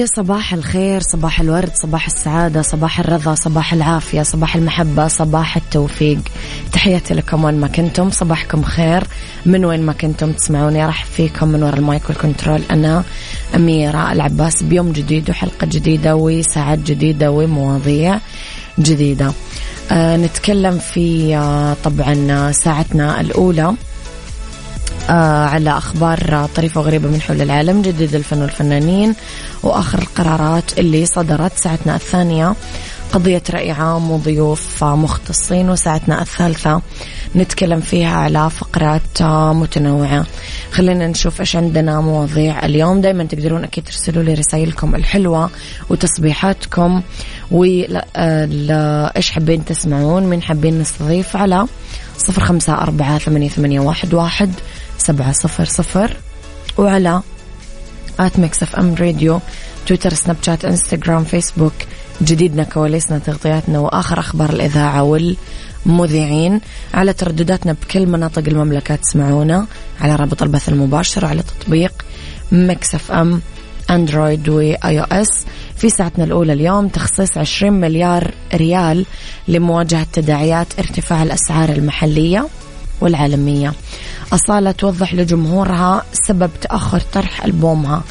يا صباح الخير صباح الورد صباح السعادة صباح الرضا صباح العافية صباح المحبة صباح التوفيق. تحياتي لكم وين ما كنتم صباحكم خير. من وين ما كنتم تسمعوني راح فيكم من وراء المايك والكنترول. أنا أميرة العباس بيوم جديد وحلقة جديدة وساعات جديدة ومواضيع جديدة. آه نتكلم في آه طبعا ساعتنا الأولى. آه على أخبار طريفة وغريبة من حول العالم جديد الفن والفنانين وآخر القرارات اللي صدرت ساعتنا الثانية. قضية رأي عام وضيوف مختصين وساعتنا الثالثة نتكلم فيها على فقرات متنوعة. خلينا نشوف إيش عندنا مواضيع اليوم. دايما تقدرون أكيد ترسلوا لي رسائلكم الحلوة وتصبيحاتكم. وإيش حابين تسمعون؟ من حابين نستضيف؟ على صفر خمسة أربعة ثمانية, ثمانية واحد, واحد. سبعة صفر صفر. وعلى at Mix FM Radio تويتر سناب شات انستغرام فيسبوك. جديدنا كواليسنا تغطياتنا وآخر أخبار الإذاعة والمذيعين. على تردداتنا بكل مناطق المملكة تسمعونا. على رابط البث المباشر وعلى تطبيق Mix FM Android و iOS. في ساعتنا الأولى اليوم تخصيص 20 مليار ريال لمواجهة تداعيات ارتفاع الأسعار المحلية. والعالمية. أصالة توضح لجمهورها سبب تأخر طرح ألبومها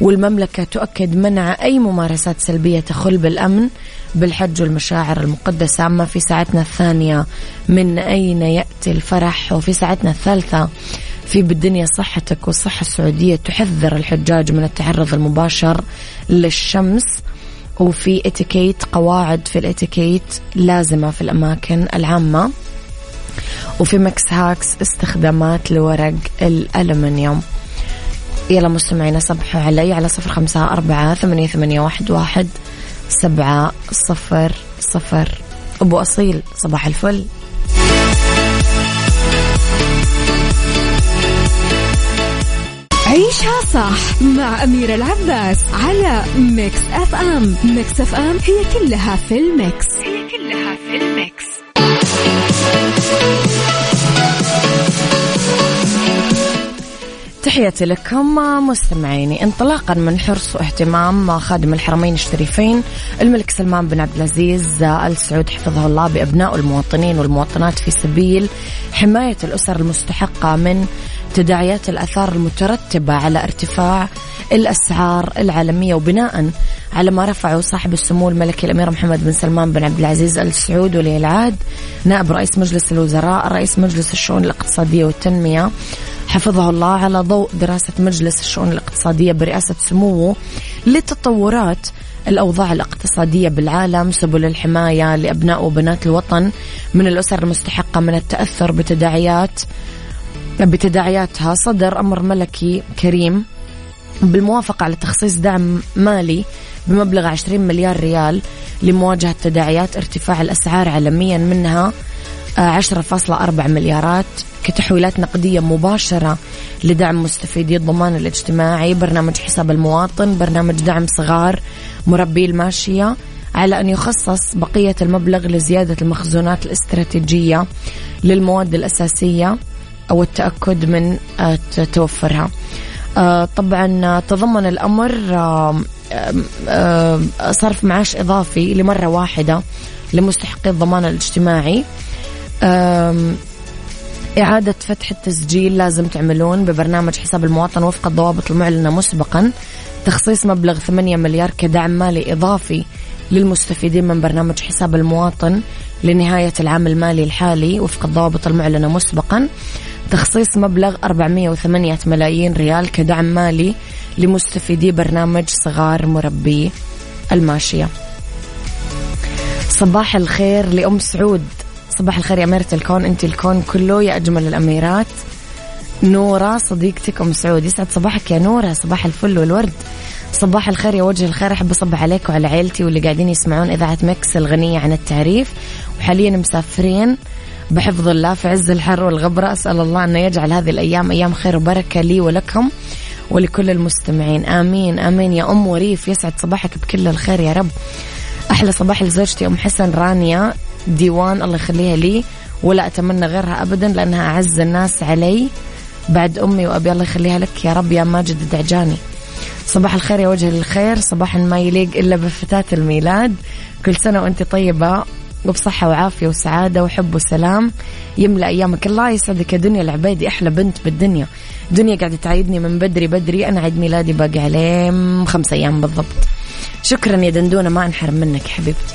والمملكة تؤكد منع أي ممارسات سلبية تخل بالأمن بالحج والمشاعر المقدسة. أما في ساعتنا الثانية من أين يأتي الفرح؟ وفي ساعتنا الثالثة في بالدنيا صحتك والصحة السعودية تحذر الحجاج من التعرض المباشر للشمس. وفي اتيكيت قواعد في الاتيكيت لازمة في الأماكن العامة. وفي Mix hacks استخدامات لورق الألمنيوم. يلا مستمعينا صبحوا علي على صفر خمسة أربعة ثمانية, ثمانية واحد, واحد سبعة صفر صفر. أبو أصيل صباح الفل. عيشها صح مع أميرة العباس على Mix FM. Mix FM هي كلها في ال mix. تحياتي لكم مستمعيني. انطلاقا من حرص واهتمام خادم الحرمين الشريفين الملك سلمان بن عبد العزيز ال سعود حفظه الله بأبناء المواطنين والمواطنات في سبيل حماية الأسر المستحقة من تداعيات الآثار المترتبة على ارتفاع الأسعار العالمية وبناء على ما رفعه صاحب السمو الملكي الأمير محمد بن سلمان بن عبد العزيز ال سعود ولي العهد نائب رئيس مجلس الوزراء رئيس مجلس الشؤون الاقتصادية والتنمية حفظه الله على ضوء دراسة مجلس الشؤون الاقتصادية برئاسة سموه للتطورات الأوضاع الاقتصادية بالعالم سبل الحماية لأبناء وبنات الوطن من الأسر المستحقة من التأثر بتداعيات بتداعياتها. صدر أمر ملكي كريم بالموافقة على تخصيص دعم مالي بمبلغ 20 مليار ريال لمواجهة تداعيات ارتفاع الأسعار عالميا منها 10.4 مليارات كتحويلات نقدية مباشرة لدعم مستفيدي الضمان الاجتماعي برنامج حساب المواطن برنامج دعم صغار مربي الماشية على أن يخصص بقية المبلغ لزيادة المخزونات الاستراتيجية للمواد الأساسية أو التأكد من آه، توفرها. آه، طبعا تضمن الأمر آه، صرف معاش إضافي لمرة واحدة لمستحقي الضمان الاجتماعي. إعادة فتح التسجيل لازم تعملون ببرنامج حساب المواطن وفق الضوابط المعلنة مسبقا. تخصيص مبلغ 8 مليار كدعم مالي إضافي للمستفيدين من برنامج حساب المواطن لنهاية العام المالي الحالي وفق الضوابط المعلنة مسبقا. تخصيص مبلغ 408 ملايين ريال كدعم مالي لمستفيدي برنامج صغار مربي الماشية. صباح الخير لأم سعود. صباح الخير يا أميرة الكون. أنت الكون كله يا أجمل الأميرات. نورة صديقتك أم سعود. يسعد صباحك يا نورة. صباح الفل والورد. صباح الخير يا وجه الخير. أحب أصبح عليك وعلى عيلتي واللي قاعدين يسمعون إذاعة مكس الغنية عن التعريف. وحاليا مسافرين بحفظ الله في عز الحر والغبرة. أسأل الله أن يجعل هذه الأيام أيام خير وبركة لي ولكم ولكل المستمعين. آمين. آمين يا أم وريف. يسعد صباحك بكل الخير يا رب. أحلى صباح لزوجتي أم حسن رانيا. ديوان الله يخليها لي ولا أتمنى غيرها أبدا لأنها أعز الناس علي. بعد أمي وأبي الله يخليها لك يا رب يا ماجد الدعجاني. صباح الخير يا وجه الخير صباح ما يليق إلا بفتاة الميلاد. كل سنة وأنت طيبة وبصحة وعافية وسعادة وحب وسلام. يملأ أيامك. الله يسعدك يا دنيا العبيدي أحلى بنت بالدنيا. دنيا قاعدة تعيدني من بدري بدري أنا عيد ميلادي باقي عليه خمس أيام بالضبط. شكرا يا دندونة ما أنحرم منك حبيبتي.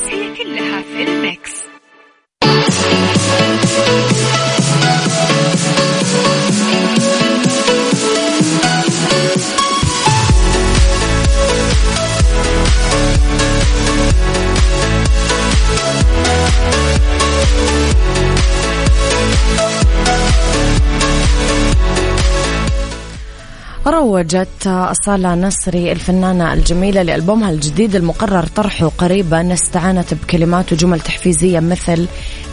روجت أصالة نصري الفنانة الجميلة لألبومها الجديد المقرر طرحه قريبا استعانت بكلمات وجمل تحفيزية مثل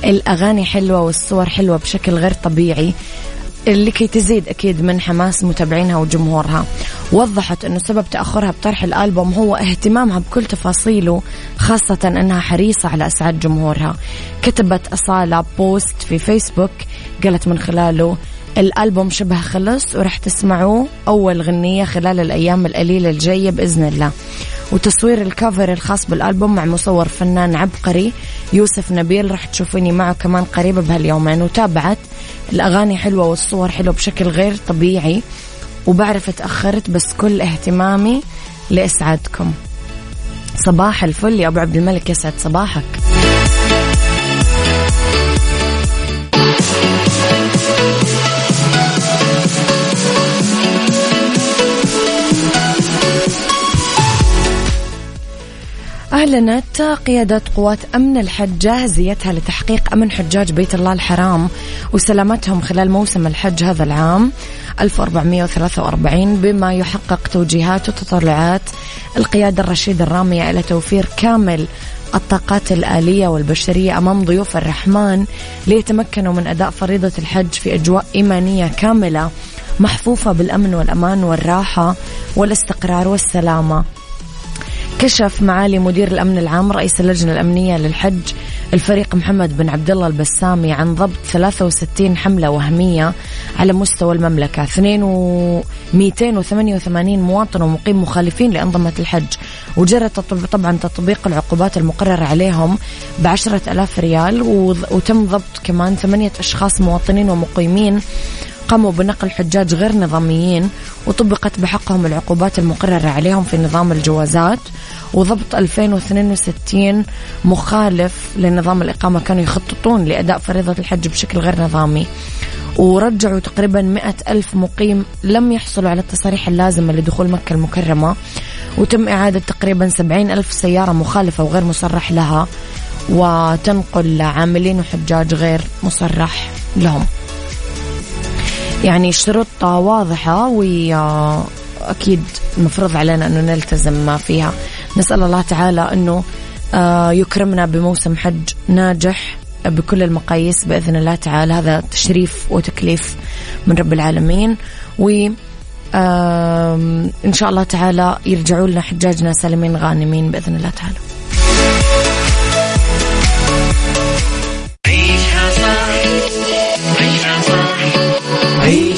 الأغاني حلوة والصور حلوة بشكل غير طبيعي لكي تزيد أكيد من حماس متابعينها وجمهورها. وضحت أنه سبب تأخرها بطرح الألبوم هو اهتمامها بكل تفاصيله خاصة أنها حريصة على أسعاد جمهورها. كتبت أصالة بوست في فيسبوك قالت من خلاله الألبوم شبه خلص ورح تسمعوه أول غنية خلال الأيام القليلة الجاية بإذن الله. وتصوير الكفر الخاص بالألبوم مع مصور فنان عبقري يوسف نبيل رح تشوفيني معه كمان قريبة بهاليومين. وتابعت الأغاني حلوة والصور حلوة بشكل غير طبيعي وبعرف تأخرت بس كل اهتمامي لإسعادكم. صباح الفل يا أبو عبد الملك يسعد صباحك. أعلنت قيادة قوات أمن الحج جاهزيتها لتحقيق أمن حجاج بيت الله الحرام وسلامتهم خلال موسم الحج هذا العام 1443 بما يحقق توجيهات وتطلعات القيادة الرشيدة الرامية إلى توفير كامل الطاقات الآلية والبشرية أمام ضيوف الرحمن ليتمكنوا من أداء فريضة الحج في أجواء إيمانية كاملة محفوفة بالأمن والأمان والراحة والاستقرار والسلامة. كشف معالي مدير الأمن العام رئيس اللجنة الأمنية للحج الفريق محمد بن عبد الله البسامي عن ضبط 63 حملة وهمية على مستوى المملكة. 288 مواطن ومقيم مخالفين لأنظمة الحج. وجرى طبعا تطبيق العقوبات المقرره عليهم بعشرة ألاف ريال وتم ضبط كمان ثمانية أشخاص مواطنين ومقيمين قاموا بنقل حجاج غير نظاميين وطبقت بحقهم العقوبات المقررة عليهم في نظام الجوازات وضبط 2062 مخالف لنظام الإقامة. كانوا يخططون لأداء فريضة الحج بشكل غير نظامي ورجعوا تقريبا مئة ألف مقيم لم يحصلوا على التصاريح اللازمة لدخول مكة المكرمة وتم إعادة تقريبا سبعين ألف سيارة مخالفة وغير مصرح لها وتنقل عاملين وحجاج غير مصرح لهم. يعني الشروط واضحة وأكيد المفروض علينا أنه نلتزم فيها. نسأل الله تعالى أنه آه، يكرمنا بموسم حج ناجح بكل المقاييس بإذن الله تعالى. هذا تشريف وتكليف من رب العالمين. و إن شاء الله تعالى يرجعوا لنا حجاجنا سالمين غانمين بإذن الله تعالى.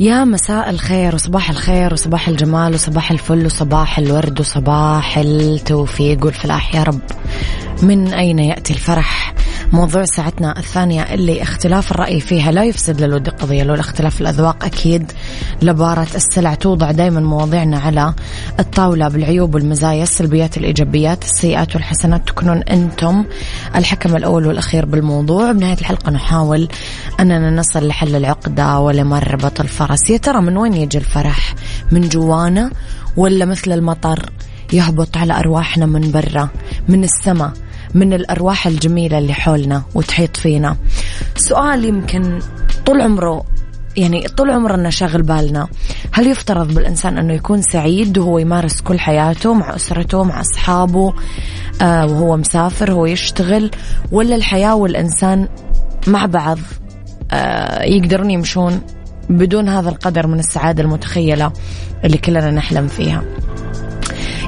يا مساء الخير وصباح الخير وصباح الجمال وصباح الفل وصباح الورد وصباح التوفيق والفلاح يا رب. من أين يأتي الفرح؟ موضوع ساعتنا الثانية اللي اختلاف الرأي فيها لا يفسد للود قضية لو الاختلاف الأذواق أكيد لبارة السلع توضع دائما مواضيعنا على الطاولة بالعيوب والمزايا السلبيات الإيجابيات السيئات والحسنات. تكونون أنتم الحكم الأول والأخير بالموضوع. بنهاية الحلقة نحاول أننا نصل لحل العقدة ولمربط الفرس يا ترى من وين يجي الفرح؟ من جوانا ولا مثل المطر يهبط على أرواحنا من برا من السماء؟ من الأرواح الجميلة اللي حولنا وتحيط فينا. سؤال يمكن طول عمره يعني طول عمرنا شاغل بالنا. هل يفترض بالإنسان أنه يكون سعيد وهو يمارس كل حياته مع أسرته مع أصحابه آه وهو مسافر هو يشتغل ولا الحياة والإنسان مع بعض آه يقدرون يمشون بدون هذا القدر من السعادة المتخيلة اللي كلنا نحلم فيها؟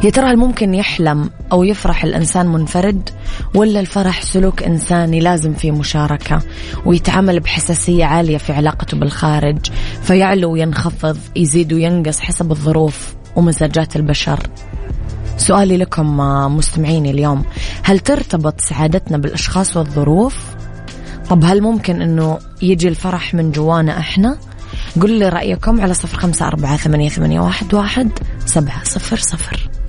يا ترى هل ممكن يحلم أو يفرح الإنسان منفرد ولا الفرح سلوك إنساني لازم فيه مشاركة ويتعامل بحساسية عالية في علاقته بالخارج فيعلو وينخفض يزيد وينقص حسب الظروف ومزاجات البشر سؤالي لكم مستمعيني اليوم هل ترتبط سعادتنا بالأشخاص والظروف؟ طب هل ممكن أنه يجي الفرح من جوانا إحنا؟ قل لي رأيكم على صفر خمسة أربعة ثمانية, ثمانية واحد, واحد سبعة صفر صفر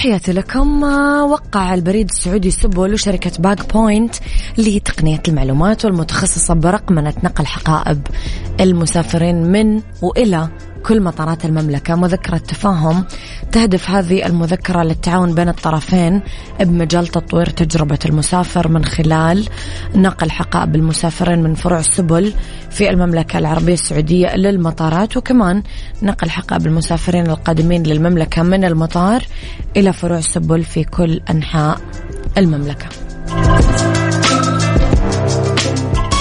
تحياتي لكم. وقع البريد السعودي سبل وشركة Bag Point لتقنية المعلومات والمتخصصة برقمنة نقل حقائب المسافرين من وإلى كل مطارات المملكة. مذكرة تفاهم تهدف هذه المذكرة للتعاون بين الطرفين بمجال تطوير تجربة المسافر من خلال نقل حقائب المسافرين من فروع سبل في المملكة العربية السعودية للمطارات وكمان نقل حقائب المسافرين القادمين للمملكة من المطار إلى فروع سبل في كل أنحاء المملكة.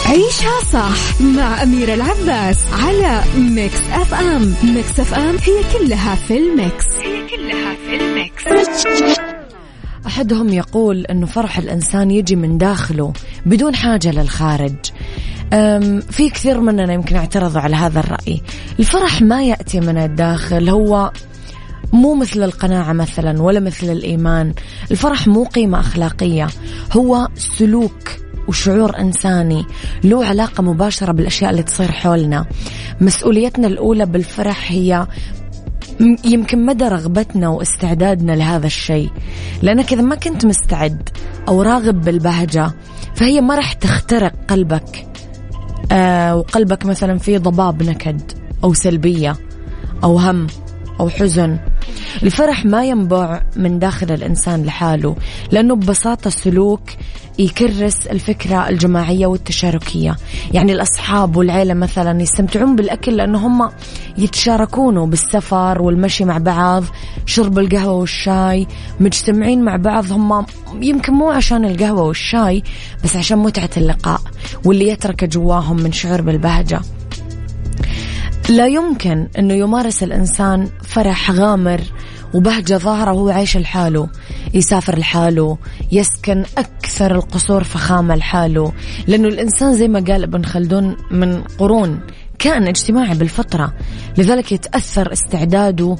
عيشها صح مع أميرة العباس على Mix FM. Mix FM هي كلها في ال mix. هي كلها في ال mix. أحدهم يقول أنه فرح الإنسان يجي من داخله بدون حاجة للخارج. في كثير مننا يمكن اعترضوا على هذا الرأي. الفرح ما يأتي من الداخل هو مو مثل القناعة مثلا ولا مثل الإيمان. الفرح مو قيمة أخلاقية هو سلوك وشعور إنساني له علاقة مباشرة بالأشياء اللي تصير حولنا. مسؤوليتنا الأولى بالفرح هي يمكن مدى رغبتنا واستعدادنا لهذا الشيء. لأنك إذا ما كنت مستعد أو راغب بالبهجة فهي ما راح تخترق قلبك. آه وقلبك مثلا فيه ضباب نكد أو سلبية أو هم. أو حزن. الفرح ما ينبع من داخل الإنسان لحاله لأنه ببساطة سلوك يكرس الفكرة الجماعية والتشاركية. يعني الأصحاب والعيلة مثلا يستمتعون بالأكل لأنه هم يتشاركونه بالسفر والمشي مع بعض شرب القهوة والشاي مجتمعين مع بعض. هم يمكن مو عشان القهوة والشاي بس عشان متعة اللقاء واللي يترك جواهم من شعور بالبهجة. لا يمكن أنه يمارس الإنسان فرح غامر وبهجة ظاهرة وهو عايش لحاله يسافر لحاله يسكن أكثر القصور فخامة لحاله. لأنه الإنسان زي ما قال ابن خلدون من قرون كان اجتماعي بالفطرة لذلك يتأثر استعداده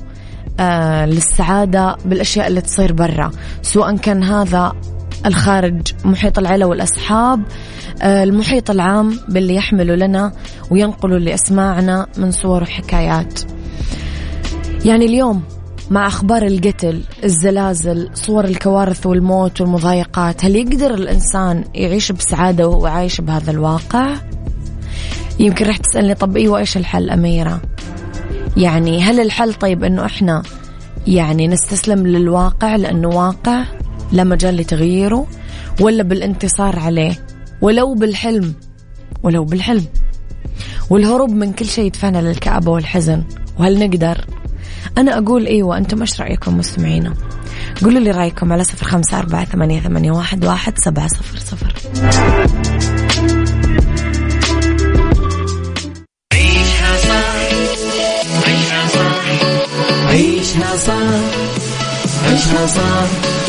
آه للسعادة بالأشياء اللي تصير برا. سواء كان هذا الخارج محيط العيلة والأصحاب آه، المحيط العام باللي يحمله لنا وينقله لأسماعنا من صور وحكايات يعني اليوم مع أخبار القتل الزلازل صور الكوارث والموت والمضايقات هل يقدر الإنسان يعيش بسعادة وهو عايش بهذا الواقع؟ يمكن رح تسألني طب أيوة إيش الحل أميرة؟ يعني هل الحل طيب أنه إحنا يعني نستسلم للواقع لأنه واقع لا مجال لتغييره ولا بالانتصار عليه ولو بالحلم ولو بالحلم. والهروب من كل شيء يدفعنا للكآبة والحزن. وهل نقدر؟ أنا أقول أيوة أنتم إيش رأيكم مستمعينا قولوا لي رأيكم على صفر خمسة أربعة ثمانية, ثمانية واحد, واحد سبعة صفر صفر. عيشها صح عيشها صح عيشها صح عيشها صح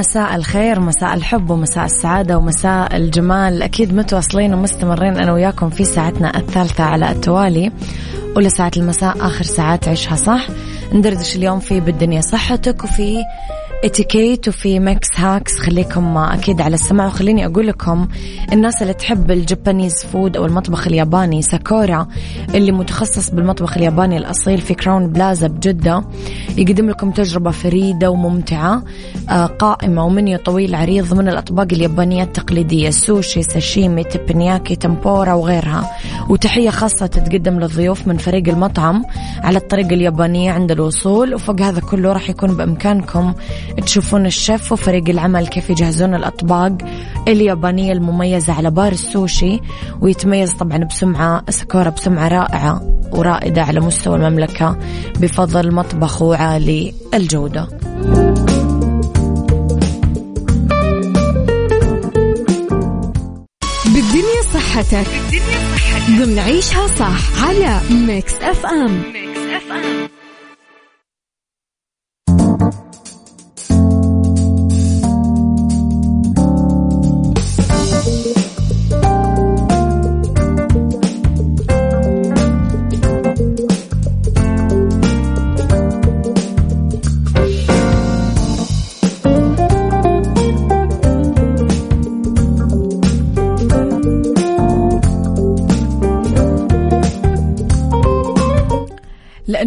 مساء الخير مساء الحب ومساء السعادة ومساء الجمال. أكيد متواصلين ومستمرين أنا وياكم في ساعتنا الثالثة على التوالي. أولى ساعة المساء آخر ساعات عيشها صح. ندردش اليوم في بالدنيا صحتك وفي اتيكيت وفي Mix hacks خليكم أكيد على السماع وخليني أقول لكم الناس اللي تحب ال Japanese food أو المطبخ الياباني ساكورا اللي متخصص بالمطبخ الياباني الأصيل في كراون بلازا بجدة يقدم لكم تجربة فريدة وممتعة آه، قائمة ومنيو طويل عريض من الأطباق اليابانية التقليدية. سوشي ساشيمي تيبانياكي تمبورا وغيرها. وتحية خاصة تتقدم للضيوف من فريق المطعم على الطريقة اليابانية عند الوصول. وفوق هذا كله راح يكون بإمكانكم تشوفون الشيف وفريق العمل كيف يجهزون الأطباق اليابانية المميزة على بار السوشي ويتميز طبعا بسمعة ساكورا بسمعة رائعة ورائدة على مستوى المملكة بفضل مطبخه عالي الجودة. بالدنيا صحتك. ضمن عيشها صح على Mix FM. Mix FM.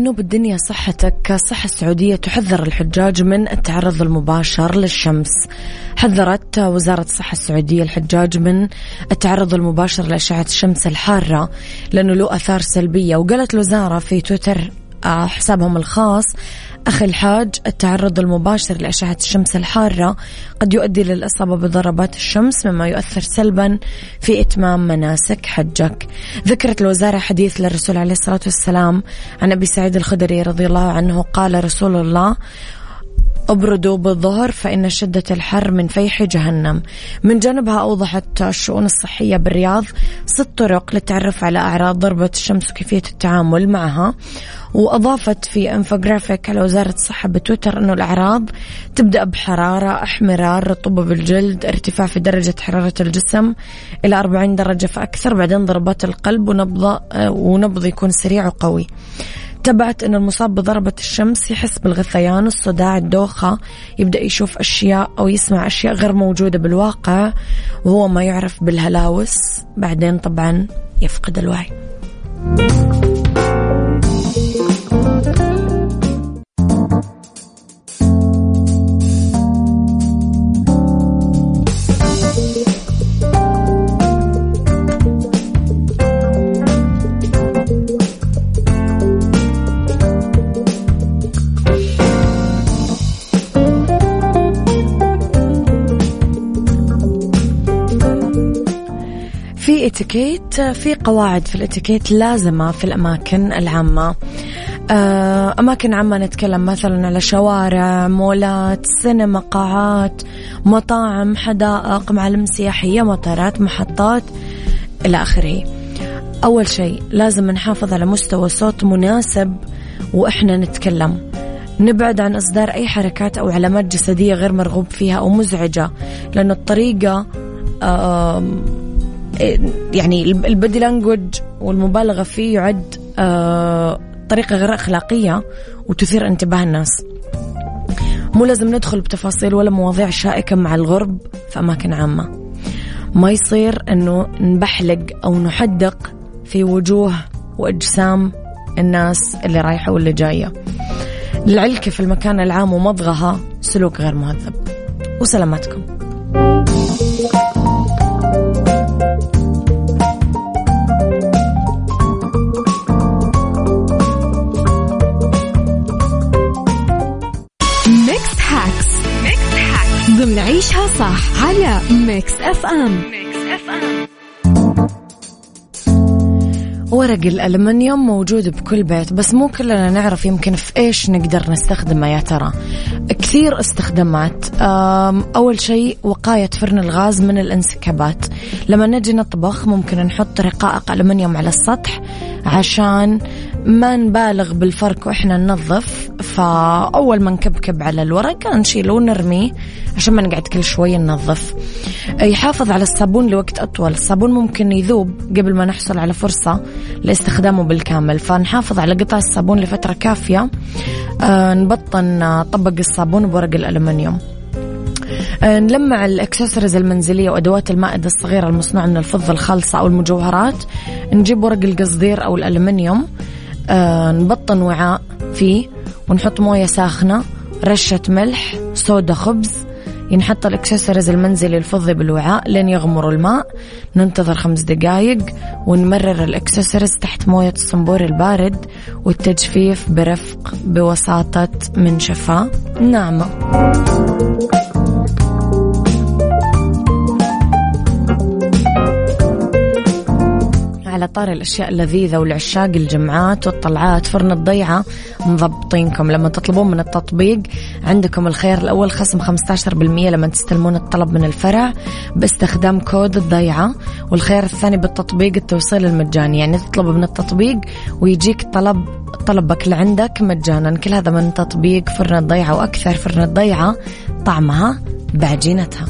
لأنه بالدنيا صحتك الصحة السعودية تحذر الحجاج من التعرض المباشر للشمس. حذرت وزارة الصحة السعودية الحجاج من التعرض المباشر لأشعة الشمس الحارة لأنه له أثار سلبية وقالت الوزارة في تويتر حسابهم الخاص. أخي الحاج التعرض المباشر لأشعة الشمس الحارة قد يؤدي للإصابة بضربات الشمس مما يؤثر سلبا في إتمام مناسك حجك. ذكرت الوزارة حديث للرسول عليه الصلاة والسلام عن أبي سعيد الخدري رضي الله عنه قال رسول الله أبردوا بالظهر فإن شدة الحر من فيح جهنم. من جانبها أوضحت الشؤون الصحية بالرياض ست طرق للتعرف على أعراض ضربة الشمس وكيفية التعامل معها. وأضافت في انفوجرافيك على وزارة الصحة بتويتر أنه الأعراض تبدأ بحرارة احمرار رطوبة بالجلد ارتفاع في درجة حرارة الجسم إلى 40 درجة فأكثر بعدين ضربات القلب ونبض ونبض يكون سريع وقوي. تبعت أن المصاب بضربة الشمس يحس بالغثيان الصداع الدوخة يبدأ يشوف أشياء أو يسمع أشياء غير موجودة بالواقع وهو ما يعرف بالهلاوس بعدين طبعا يفقد الوعي. في اتيكيت في قواعد في الاتيكيت لازمة في الأماكن العامة. آه، أماكن عامة نتكلم مثلا على شوارع مولات سينما قاعات مطاعم حدائق معالم سياحية مطارات محطات إلى آخره. أول شيء لازم نحافظ على مستوى صوت مناسب وإحنا نتكلم. نبعد عن إصدار أي حركات أو علامات جسدية غير مرغوب فيها أو مزعجة لأن الطريقة يعني البدي لانجوج والمبالغة فيه يعد آه، طريقة غير أخلاقية وتثير انتباه الناس. مو لازم ندخل بتفاصيل ولا مواضيع شائكة مع الغرب في أماكن عامة. ما يصير أنه نبحلق أو نحدق في وجوه وأجسام الناس اللي رايحة واللي جاية. العلكة في المكان العام ومضغها سلوك غير مهذب. وسلامتكم ضمن عيشها صح على Mix FM ورق الألمنيوم موجود بكل بيت بس مو كلنا نعرف يمكن في إيش نقدر نستخدمه يا ترى. كثير استخدامات. أول شيء وقاية فرن الغاز من الانسكابات. لما نجي نطبخ ممكن نحط رقائق ألمنيوم على السطح عشان ما نبالغ بالفرك وإحنا ننظف. فأول ما نكبكب على الورق نشيله ونرميه عشان ما نقعد كل شوي ننظف. يحافظ على الصابون لوقت أطول. الصابون ممكن يذوب قبل ما نحصل على فرصة لاستخدامه بالكامل. فنحافظ على قطع الصابون لفترة كافية. آه، نبطن طبق الصابون بورق الألمنيوم. آه، نلمع الإكسسوارز المنزلية وأدوات المائدة الصغيرة المصنوعة من الفضة الخالصة أو المجوهرات. نجيب ورق القصدير أو الألمنيوم. آه، نبطن وعاء فيه ونحط موية ساخنة رشة ملح صودا خبز. ينحط الاكسسوارز المنزلي الفضي بالوعاء لين يغمر الماء. ننتظر خمس دقائق ونمرر الاكسسوارز تحت موية الصنبور البارد والتجفيف برفق بوساطة منشفة ناعمة. على طاري الأشياء اللذيذة والعشاق الجمعات والطلعات فرن الضيعة مضبطينكم لما تطلبون من التطبيق عندكم الخيار الأول خصم 15% لما تستلمون الطلب من الفرع باستخدام كود الضيعة. والخيار الثاني بالتطبيق التوصيل المجاني. يعني تطلب من التطبيق ويجيك طلب طلبك لعندك مجانا. كل هذا من تطبيق فرن الضيعة وأكثر. فرن الضيعة طعمها بعجينتها.